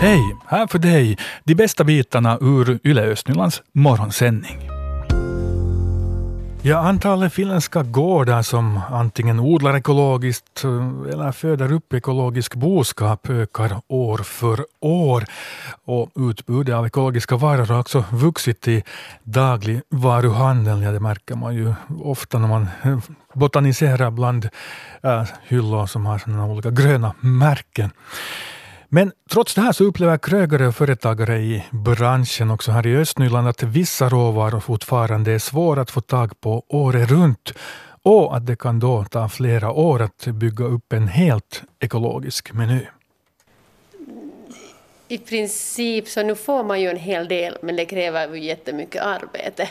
Hej! Här för dig de bästa bitarna ur Yle Östnylands morgonsändning. Ja, antalet finländska gårdar som antingen odlar ekologiskt eh, eller föder upp ekologisk boskap ökar år för år. Och utbudet av ekologiska varor har också vuxit i dagligvaruhandeln. Ja, det märker man ju ofta när man eh, botaniserar bland äh, hyllor som har sådana olika gröna märken. Men trots det här så upplever krögare och företagare i branschen också här i Östnyland att vissa råvaror fortfarande är svåra att få tag på året runt och att det kan då ta flera år att bygga upp en helt ekologisk meny. I princip så nu får man ju en hel del men det kräver ju jättemycket arbete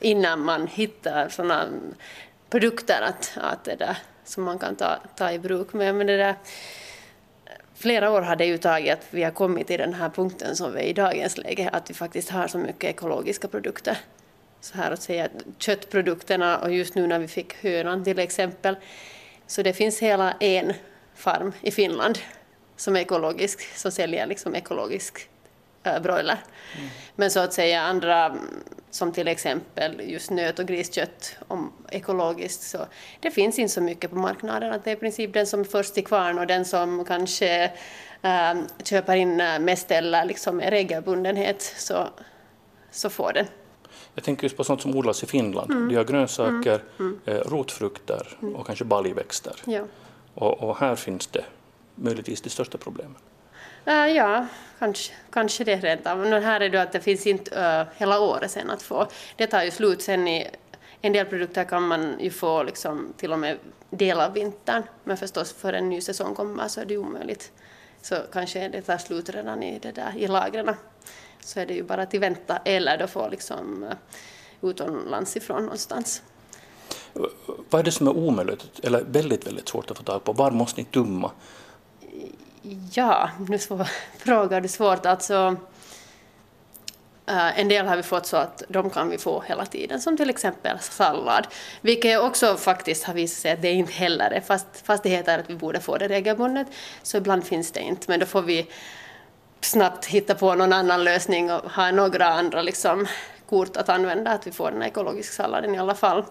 innan man hittar sådana produkter att, att det där, som man kan ta, ta i bruk. Men, men det där, flera år har det ju tagit att vi har kommit till den här punkten som vi är i dagens läge, att vi faktiskt har så mycket ekologiska produkter. Så här att säga köttprodukterna och just nu när vi fick hönan till exempel, så det finns hela en farm i Finland som är ekologisk, som säljer liksom ekologisk äh, broiler. Mm. Men så att säga andra som till exempel just nöt och griskött om ekologiskt så det finns inte så mycket på marknaden. Att det är i princip den som är först till kvarn och den som kanske äh, köper in mest eller liksom med regelbundenhet så, så får den. Jag tänker just på sånt som odlas i Finland. Mm. De har grönsaker, mm. mm. Eh, rotfrukter mm. och kanske baljväxter. Ja. Och, och här finns det möjligtvis de största problemen. Uh, ja, kanske, kanske det rent av. Men här är det att det finns inte uh, hela året sen att få. Det tar ju slut sen i en del produkter kan man ju få liksom till och med del av vintern. Men förstås för en ny säsong kommer så är det omöjligt. Så kanske det tar slut redan i, det där, i lagren. Så är det ju bara att vänta eller då få liksom eh, utomlands ifrån någonstans. Vad är det som är omöjligt eller väldigt, väldigt svårt att få tag på? Var måste ni tumma? Ja, nu frågar du svårt. Alltså, eh, en del har vi fått så att de kan vi få hela tiden, som till exempel sallad. Vilket också faktiskt har visat sig att det inte heller är, fast, fast det heter att vi borde få det regelbundet, så ibland finns det inte. Men då får vi snabbt hitta på någon annan lösning och ha några andra liksom, kort att använda, att vi får den ekologiska salladen i alla fall.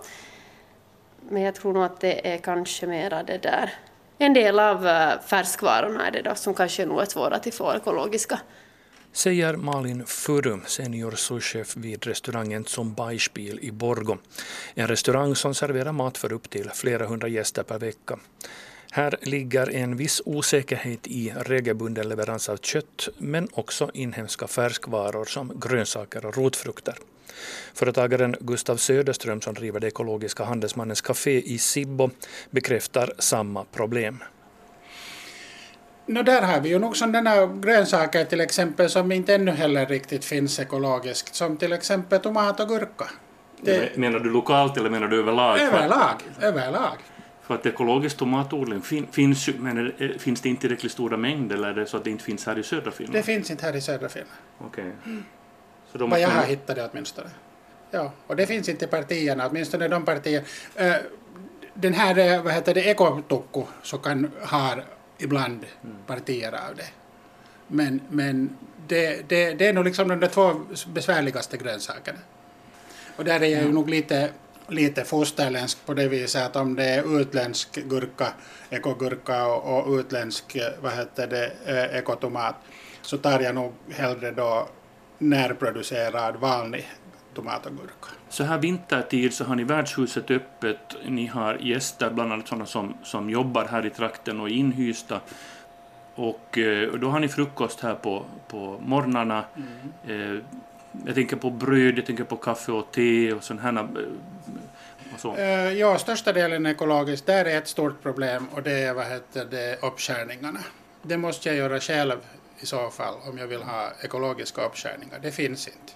Men jag tror nog att det är kanske mera det där en del av eh, färskvarorna är det då, som kanske nog är svåra att få ekologiska. Säger Malin Furum, senior souschef vid restaurangen Som Beispiel i Borgo. En restaurang som serverar mat för upp till flera hundra gäster per vecka. Här ligger en viss osäkerhet i regelbunden leverans av kött men också inhemska färskvaror som grönsaker och rotfrukter. Företagaren Gustav Söderström som driver det ekologiska Handelsmannens Café i Sibbo bekräftar samma problem. No, där har vi ju nog sådana grönsaker till exempel som inte ännu heller riktigt finns ekologiskt, som till exempel tomat och gurka. Det... Menar du lokalt eller menar du överlag? Överlag. överlag. För att ekologisk tomatodling fin, finns ju, men är, finns det inte tillräckligt stora mängder eller är det så att det inte finns här i södra Finland? Det finns inte här i södra Finland. Okej. Okay. Mm. Vad jag har hittat det åtminstone. Ja, och det finns inte i partierna, åtminstone de partier. Uh, den här, eh, vad heter det, ekotukku så kan ha ibland mm. partier av det. Men, men det, det, det är nog liksom de två besvärligaste grönsakerna. Och där är jag ju nog lite, lite fosterländsk på det viset att om det är utländsk gurka, ekogurka och, och utländsk vad heter det, eh, ekotomat så tar jag nog hellre då närproducerad vanlig tomat och gurka. Så här vintertid så har ni värdshuset öppet, ni har gäster, bland annat sådana som, som jobbar här i trakten och är inhysta. Och eh, då har ni frukost här på, på morgnarna. Mm. Eh, jag tänker på bröd, jag tänker på kaffe och te och sådana här eh, och så. Ja, största delen ekologiskt, där är ett stort problem och det är vad heter det, uppskärningarna. Det måste jag göra själv i så fall om jag vill ha ekologiska uppskärningar. Det finns inte.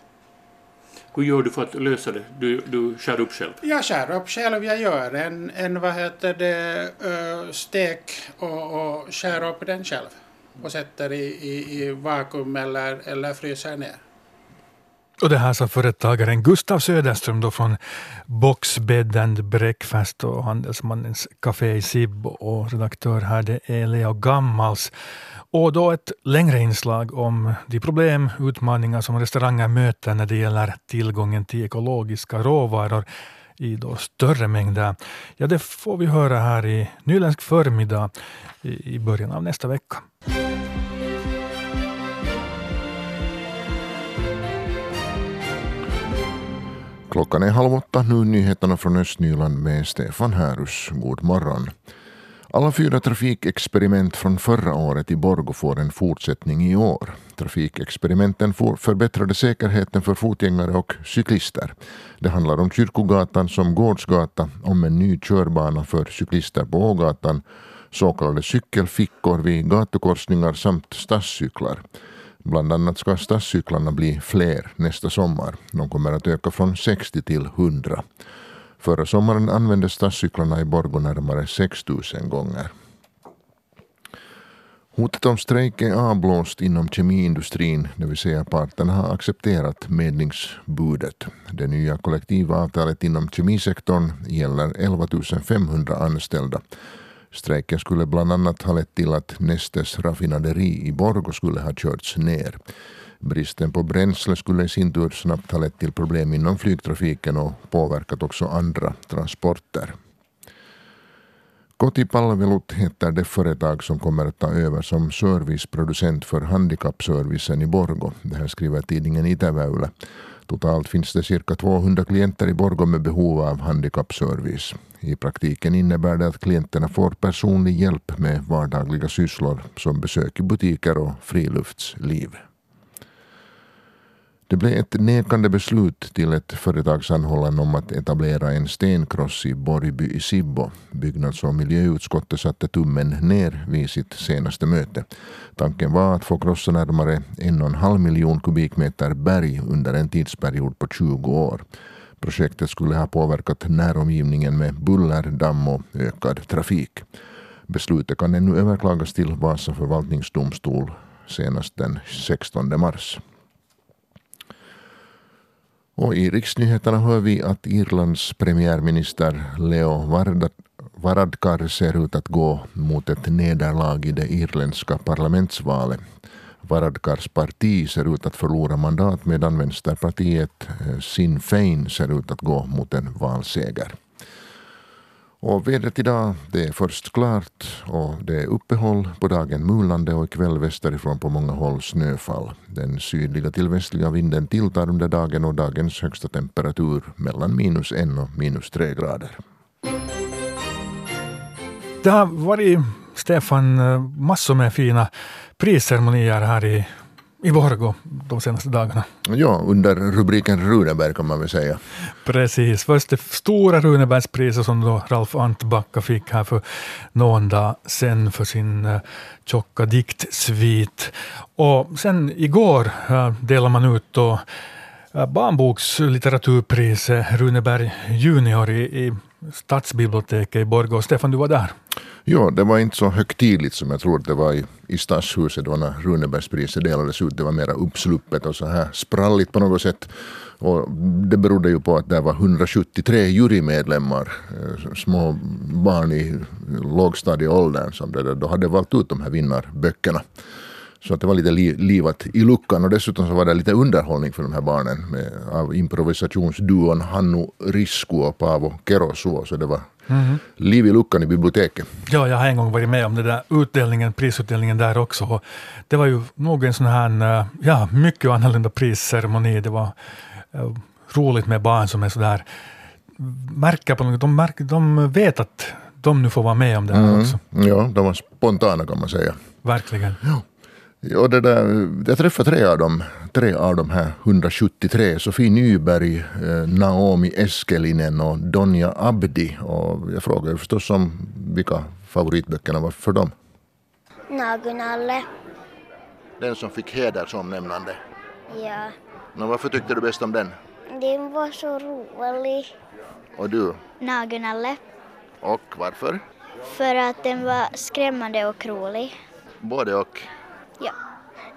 Hur gör du för att lösa det? Du, du skär upp själv? Jag skär upp själv. Jag gör en, en vad heter det, stek och, och skär upp den själv och sätter i, i, i vakuum eller, eller fryser ner. Och det här sa företagaren Gustav Söderström då från Box Bed and Breakfast och Handelsmannens Café i Sibbo och redaktör här det är Leo Gammals. Och då ett längre inslag om de problem, utmaningar som restauranger möter när det gäller tillgången till ekologiska råvaror i då större mängder. Ja, det får vi höra här i Nyländsk förmiddag i början av nästa vecka. Klockan är halv åtta, nu nyheterna från Östnyland med Stefan Härus. God morgon. Alla fyra trafikexperiment från förra året i Borgo får en fortsättning i år. Trafikexperimenten förbättrade säkerheten för fotgängare och cyklister. Det handlar om Kyrkogatan som gårdsgata, om en ny körbana för cyklister på Ågatan, så kallade cykelfickor vid gatukorsningar samt stadscyklar. Bland annat ska stadscyklarna bli fler nästa sommar. De kommer att öka från 60 till 100. Förra sommaren användes stadscyklarna i Borgå närmare 6 000 gånger. Hotet om strejk är avblåst inom kemiindustrin, det vill säga parterna har accepterat medlingsbudet. Det nya kollektivavtalet inom kemisektorn gäller 11 500 anställda. Strejken skulle bland annat ha lett till att Nestes raffinaderi i Borgå skulle ha körts ner. Bristen på bränsle skulle i sin tur snabbt ha lett till problem inom flygtrafiken och påverkat också andra transporter. Kotipalvelut heter det företag som kommer att ta över som serviceproducent för handikappservicen i Borgo. Det här skriver tidningen Itäväylä. Totalt finns det cirka 200 klienter i Borgå med behov av handikappservice. I praktiken innebär det att klienterna får personlig hjälp med vardagliga sysslor som besök i butiker och friluftsliv. Det blev ett nekande beslut till ett företagsanhållande om att etablera en stenkross i Borgby i Sibbo. Byggnads och miljöutskottet satte tummen ner vid sitt senaste möte. Tanken var att få krossa närmare en och en halv miljon kubikmeter berg under en tidsperiod på 20 år. Projektet skulle ha påverkat näromgivningen med buller, damm och ökad trafik. Beslutet kan ännu överklagas till Vasa förvaltningsdomstol senast den 16 mars. Och i riksnyheterna hör vi att Irlands premiärminister Leo Varadkar ser ut att gå mot ett nederlag i det irländska parlamentsvalet. Varadkars parti ser ut att förlora mandat medan vänsterpartiet eh, Sinn Fein ser ut att gå mot en valseger. Och vädret idag, det är först klart och det är uppehåll på dagen mulande och ikväll västerifrån på många håll snöfall. Den sydliga till västliga vinden tilltar under dagen och dagens högsta temperatur mellan minus en och minus tre grader. Det har varit, Stefan, massor med fina prisceremonier här i i Borgå de senaste dagarna. Ja, under rubriken Runeberg kan man väl säga. Precis. Först det stora Runebergspriset som då Ralf Antbacka fick här för någon dag sen för sin uh, tjocka diktsvit. Och sen igår uh, delade man ut då uh, barnbokslitteraturpriset Runeberg Junior i, i Stadsbiblioteket i Borgå. Stefan, du var där. Ja, det var inte så högtidligt som jag tror att det var i, i Stadshuset då när Runebergspriset delades ut. Det var mera uppsluppet och så här spralligt på något sätt. Och det berodde ju på att det var 173 jurymedlemmar, eh, små barn i lågstadieåldern som det då hade valt ut de här vinnarböckerna. Så att det var lite livat i luckan och dessutom så var det lite underhållning för de här barnen med, av improvisationsduon Hannu Risku och Paavo Kerosuo. Så det var mm. liv i luckan i biblioteket. Ja, jag har en gång varit med om det där utdelningen, prisutdelningen där också. Det var ju nog en sån här, eh, ja, mycket annorlunda prisceremoni. Det var uh, roligt med barn som är sådär, märker på något, de, märker, de vet att de nu får vara med om det här mm. också. Ja, de var spontana kan man säga. Verkligen. Ja. Och det där, jag träffade tre av dem, tre av de här 173. Sofie Nyberg, eh, Naomi Eskelinen och Donja Abdi. Och jag frågade förstås om vilka favoritböckerna var för dem. Nagunalle. Den som fick hedersomnämnande? Ja. Men varför tyckte du bäst om den? Den var så rolig. Och du? Nagunalle. Och varför? För att den var skrämmande och rolig. Både och? Ja.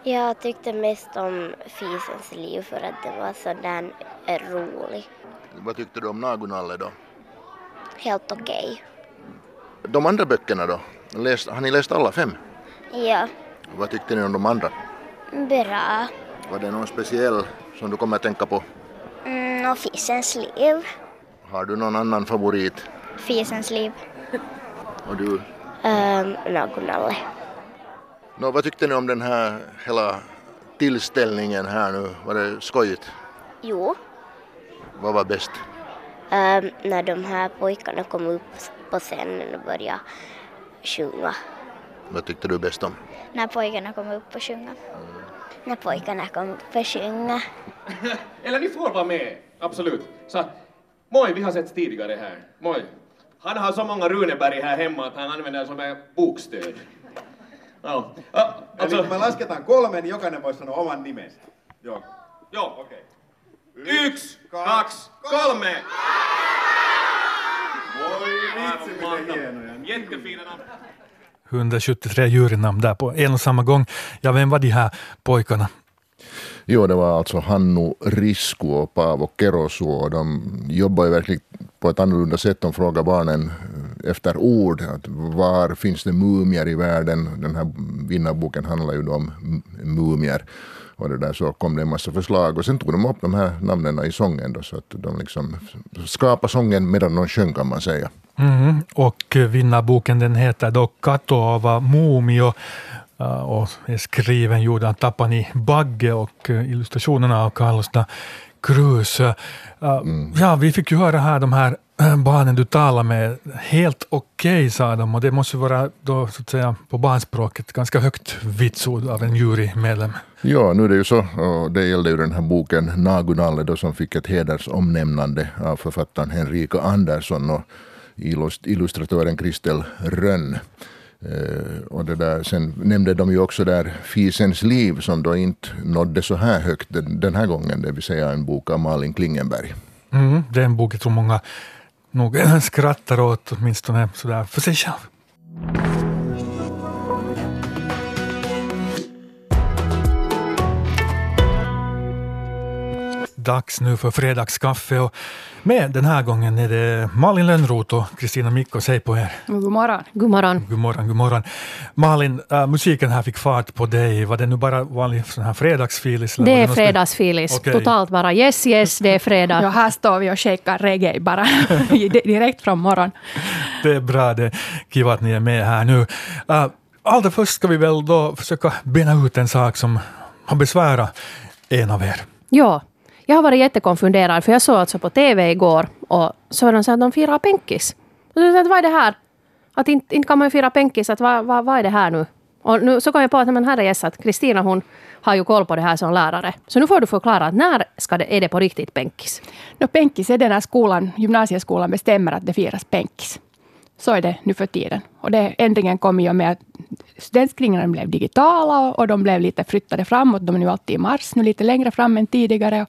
Jag tyckte mest om Fisens liv för att det var sådär rolig. Vad tyckte du om Nagunalle då? Helt okej. De andra böckerna då? Läst, har ni läst alla fem? Ja, Vad tyckte ni om de andra? bra. Var det någon speciell som du kommer att tänka på? Mm, och Fisens liv. Har du någon annan favorit? Fisens liv. Och du? Um, Nagunalle. Nå, vad tyckte ni om den här hela tillställningen här nu? Var det skojigt? Jo, Vad var bäst? um, när de här pojkarna kom upp på scenen och började sjunga. Vad tyckte du bäst om? När pojkarna kom upp och sjunga. När pojkarna kom upp och sjunga. Eller ni får vara med, absolut. Så, Moj, vi har sett tidigare här. Moj. Han har så många Runeberg här hemma att han använder som en bokstöd. Ja. Ja, Eli alltså, kun me lasketaan kolme, niin jokainen voi sanoa oman nimensä. Joo. joo. Okei. Yksi, kaksi, kolme! Voi vitsi, miten hienoja. Jättefina namn. 173 jurynamn där på en och samma gång. Ja, vem var de här pojkarna? Jo, det var alltså Hannu Risku och Paavo Kerosu och de jobbar ju verkligen på ett annorlunda sätt. De frågar barnen efter ord. Att var finns det mumier i världen? Den här vinnarboken handlar ju då om mumier. Och det där så kom det en massa förslag och sen tog de upp de här namnen i sången då, så att de liksom skapade sången medan de sjöng kan man säga. Mm. Och vinnarboken den heter då Katoava Mumio eh, och är skriven gjord av Tapani Bagge och eh, illustrationerna av Carlos da Cruz. Ja, vi fick ju höra här de här barnen du talar med. Helt okej sa de och det måste vara då så att säga på barnspråket ganska högt vitsord av en jurymedlem. Ja, nu är det ju så, och det gällde ju den här boken Nagunalle då som fick ett hedersomnämnande av författaren Henrika Andersson och illust- illustratören Kristel Rönn. Eh, och det där, sen nämnde de ju också där Fisens liv som då inte nådde så här högt den, den här gången, det vill säga en bok av Malin Klingenberg. Mm, det är en bok jag tror många nog skrattar åt, åtminstone sådär för sig själv. Dags nu för fredagskaffe och med den här gången är det Malin Lönnroth och Kristina Mikko. Hej på er! God morgon. God morgon. God morgon, god morgon. Malin, äh, musiken här fick fart på dig. Var det nu bara vanlig sån här fredagsfilis? Det är fredagsfilis. Okej. Totalt bara yes, yes, det är fredag. Ja, här står vi och shakar reggae bara direkt från morgon. Det är bra, det kiva att ni är med här nu. Uh, allra först ska vi väl då försöka bena ut en sak som har besvärat en av er. Ja, jag har varit jättekonfunderad för jag såg alltså på TV igår och så var de så att de firar penkis. Och så vad är det här? Att inte, inte kan man ju fira penkis, att vad, vad, vad är det här nu? Och nu så kom jag på att men herrejes, att Kristina hon har ju koll på det här som lärare. Så nu får du förklara, att när ska det, är det på riktigt penkis? No, penkis är det när skolan, gymnasieskolan bestämmer att det firas penkis. Så är det nu för tiden. Och det, ändringen kom i och med att studentskrivningarna blev digitala och, de blev lite flyttade framåt. De är nu alltid i mars, nu lite längre fram än tidigare.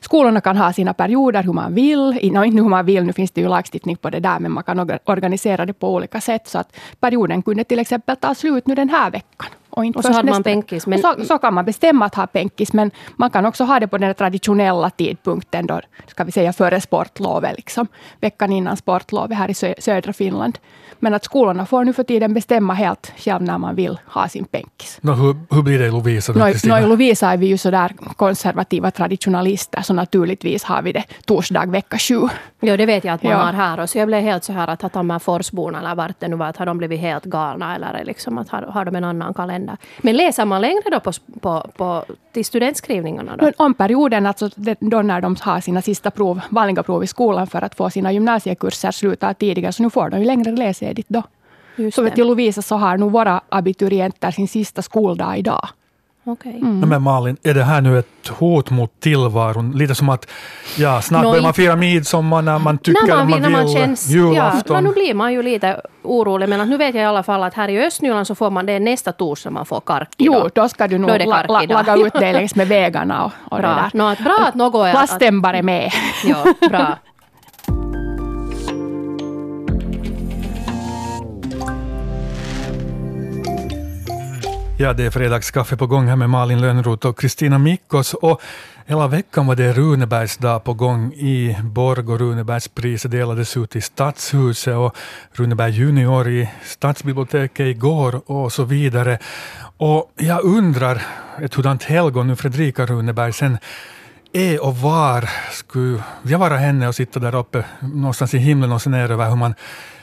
Skolorna kan ha sina perioder hur man vill. No, inte hur man vill, nu finns det ju lagstiftning på det där, men man kan organisera det på olika sätt. Så att perioden kunde till exempel ta slut nu den här veckan. Och, inte Och så hade man penkis, men- så, så kan man bestämma att ha penkis, men man kan också ha det på den traditionella tidpunkten, då, ska vi säga före sportlovet, liksom. veckan innan sportlovet här i sö- södra Finland. Men att skolorna får nu för tiden bestämma helt själv när man vill ha sin penkis. Nå, hur, hur blir det i Lovisa? Då, Kristina? nå, i Lovisa är vi ju sådär konservativa traditionalister, så naturligtvis har vi det torsdag vecka sju. Ja, det vet jag att man Ja. har här. Och så jag blev helt så här att har de här Forsborna eller vart det nu var, att har de blivit helt galna eller liksom att har, har de en annan kalender? Men läser man längre då på, på, på, till studentskrivningarna då? Men om perioden, alltså då när de har sina sista prov, vanliga prov i skolan för att få sina gymnasiekurser slutar tidigare, så nu får de ju längre läsledigt då. Just Så vet till Lovisa så har nog våra abiturienter sin sista skoldag idag. Okej. Nå, Men Malin, är det här nu ett hot mot tillvaron? Lite som att ja, snart Nå, börjar man fira midsommar när man tycker när man, man vill, vill. när man känns... julafton. Ja, men nu blir man ju lite orolig. Men att nu vet jag i alla fall att här i Östnyland så får man det nästa torsdag man får kark Jo, då ska du nog det la, la, laga ut det längs med vägarna och, och det Bra. där. Nå, att bra att något är... Plasten bara med. Ja, bra. Ja, det är fredagskaffe på gång här med Malin Lönnroth och Kristina Mikkos. Och hela veckan var det Runebergsdag på gång i Borg och Runebergspriset delades ut i Stadshuset och Runeberg junior i Stadsbiblioteket igår och så vidare. Och jag undrar ett hurdant helgon nu Fredrika Runeberg sen är och var skulle jag vara henne och sitta där uppe någonstans i himlen och se ner över hur man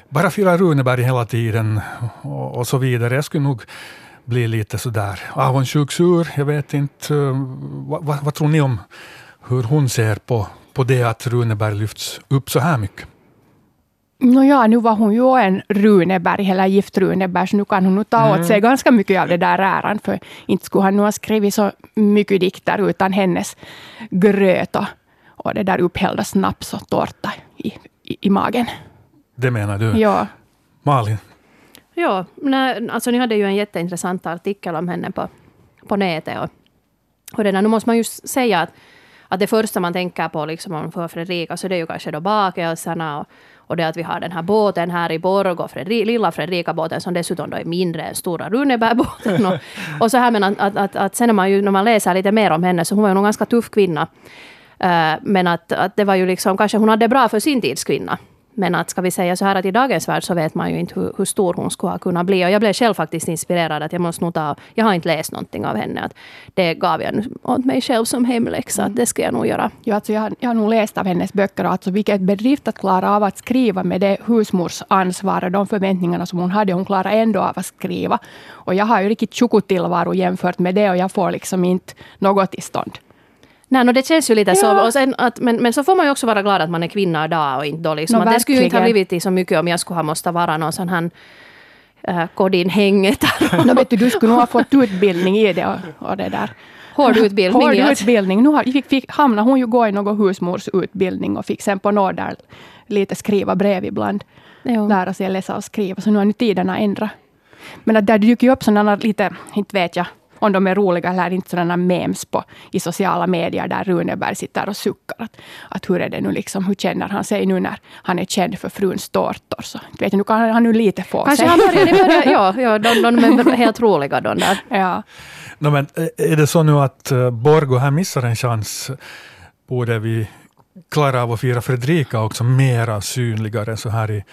bara firar Runeberg hela tiden och, och så vidare. Jag skulle nog bli lite sådär avundsjuk, sur. Jag vet inte. Vad, vad, vad, tror ni om hur hon ser på, på det att Runeberg lyfts upp så här mycket? Nåja, nu var hon ju en Runeberg, eller gift Runeberg, så nu kan hon nog ta mm. åt sig ganska mycket av det där äran, för inte skulle han nu ha skrivit så mycket dikter utan hennes gröt och, och det där upphällda snaps och tårta i, i, i magen. Det menar du? Ja. Malin? Ja, nej, alltså ni hade ju en jätteintressant artikel om henne på, på nätet. Och, och det där, nu måste man ju säga att, att det första man tänker på liksom för Fredrika, så det är ju kanske då bakelserna och, och det att vi har den här båten här i Borg, och Fredri, lilla Fredrika-båten som dessutom då är mindre än stora Runebergbåten. Och, och så här, men att, att, att, att sen när man, ju, när man läser lite mer om henne, så hon var ju en ganska tuff kvinna. Uh, men att, att det var ju liksom, kanske hon hade bra för sin tids kvinna. Men att ska vi säga så här att i dagens värld så vet man ju inte hur, hur, stor hon skulle ha kunnat bli. Och jag blev själv faktiskt inspirerad att jag måste nog ta, jag har inte läst någonting av henne. Att det gav jag åt mig själv som hemläxa, mm. att det ska jag nog göra. Ja, alltså jag, har, jag har nog läst av hennes böcker, alltså vilket bedrift att klara av att skriva med det husmorsansvar och de förväntningarna som hon hade. Hon klarar ändå av att skriva. Och jag har ju riktigt tillvaro jämfört med det och jag får liksom inte något till stånd. Nej, no, det känns ju lite ja. så. Och sen att, men, men så får man ju också vara glad att man är kvinna idag och inte då liksom. No, det skulle ju inte ha blivit så mycket om jag skulle ha måste vara någon sån här äh, Kodin-hänget. no, vet du, du skulle nog ha fått utbildning i det och, och det där. Hård utbildning. Hård utbildning. Nu har, fick, fick, hamnade hon ju gå i någon husmorsutbildning och fick sen på Nordal lite skriva brev ibland. Jo. Lära sig läsa och skriva. Så nu har nu tiderna ändrat. Men att där dyker ju upp sådana lite, inte vet jag, om de är roliga eller inte sådana memes på, i sociala medier där Runeberg sitter och suckar. Att, att hur är det nu liksom, hur känner han sig nu när han är känd för fruns tårtor? Så, vet du, nu kan han nu lite få Kanske sig. han börjar, börjar, ja, ja de, de är helt roliga de där. Ja. No, men är det så nu att uh, Borgo här missar en chans? Borde vi klara av att fira Fredrika också mera synligare så här i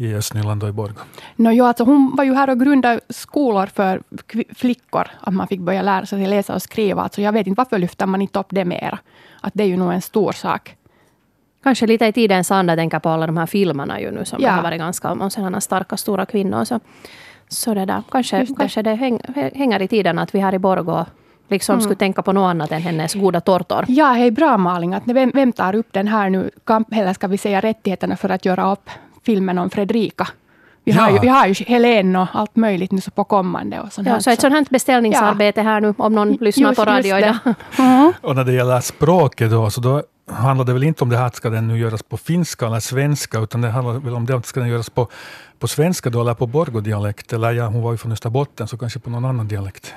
i Östnyland och i Borgå? No, jo, alltså hon var ju här och grundade skolor för flickor, att man fick börja lära sig läsa och skriva. Alltså jag vet inte varför lyfter man inte upp det mera. Att det är ju nog en stor sak. Kanske lite i tidens anda, tänker på alla de här filmerna ju nu som ja. har varit ganska om sådana starka, stora kvinnor. Så, så det där. Kanske, det. kanske det häng, hänger i tiden att vi här i Borgå liksom mm. skulle tänka på något annat än hennes goda tårtor. Ja, är bra Malin. Att vem, vem tar upp den här nu, eller ska vi säga rättigheterna för att göra upp filmen om Fredrika. Vi, ja. har ju, vi har ju Helene och allt möjligt nu så på kommande. Och ja, så ett sånt här beställningsarbete ja. här nu om någon lyssnar just, på radio idag. Mm. Och när det gäller språket då, så då handlar det väl inte om det här ska den nu göras på finska eller svenska, utan det handlar väl om det att ska den göras på, på svenska då, eller på borgodialekt. Eller ja, hon var ju från Österbotten, så kanske på någon annan dialekt.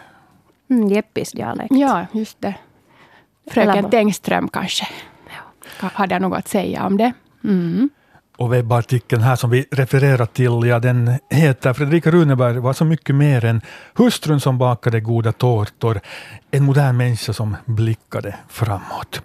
Mm, Jeppis dialekt. Ja, just det. Fröken Tengström kanske. Ja. Hade jag något att säga om det. Mm. Och webbartikeln här som vi refererar till, ja, den heter Fredrika Runeberg var så mycket mer än hustrun som bakade goda tårtor, en modern människa som blickade framåt.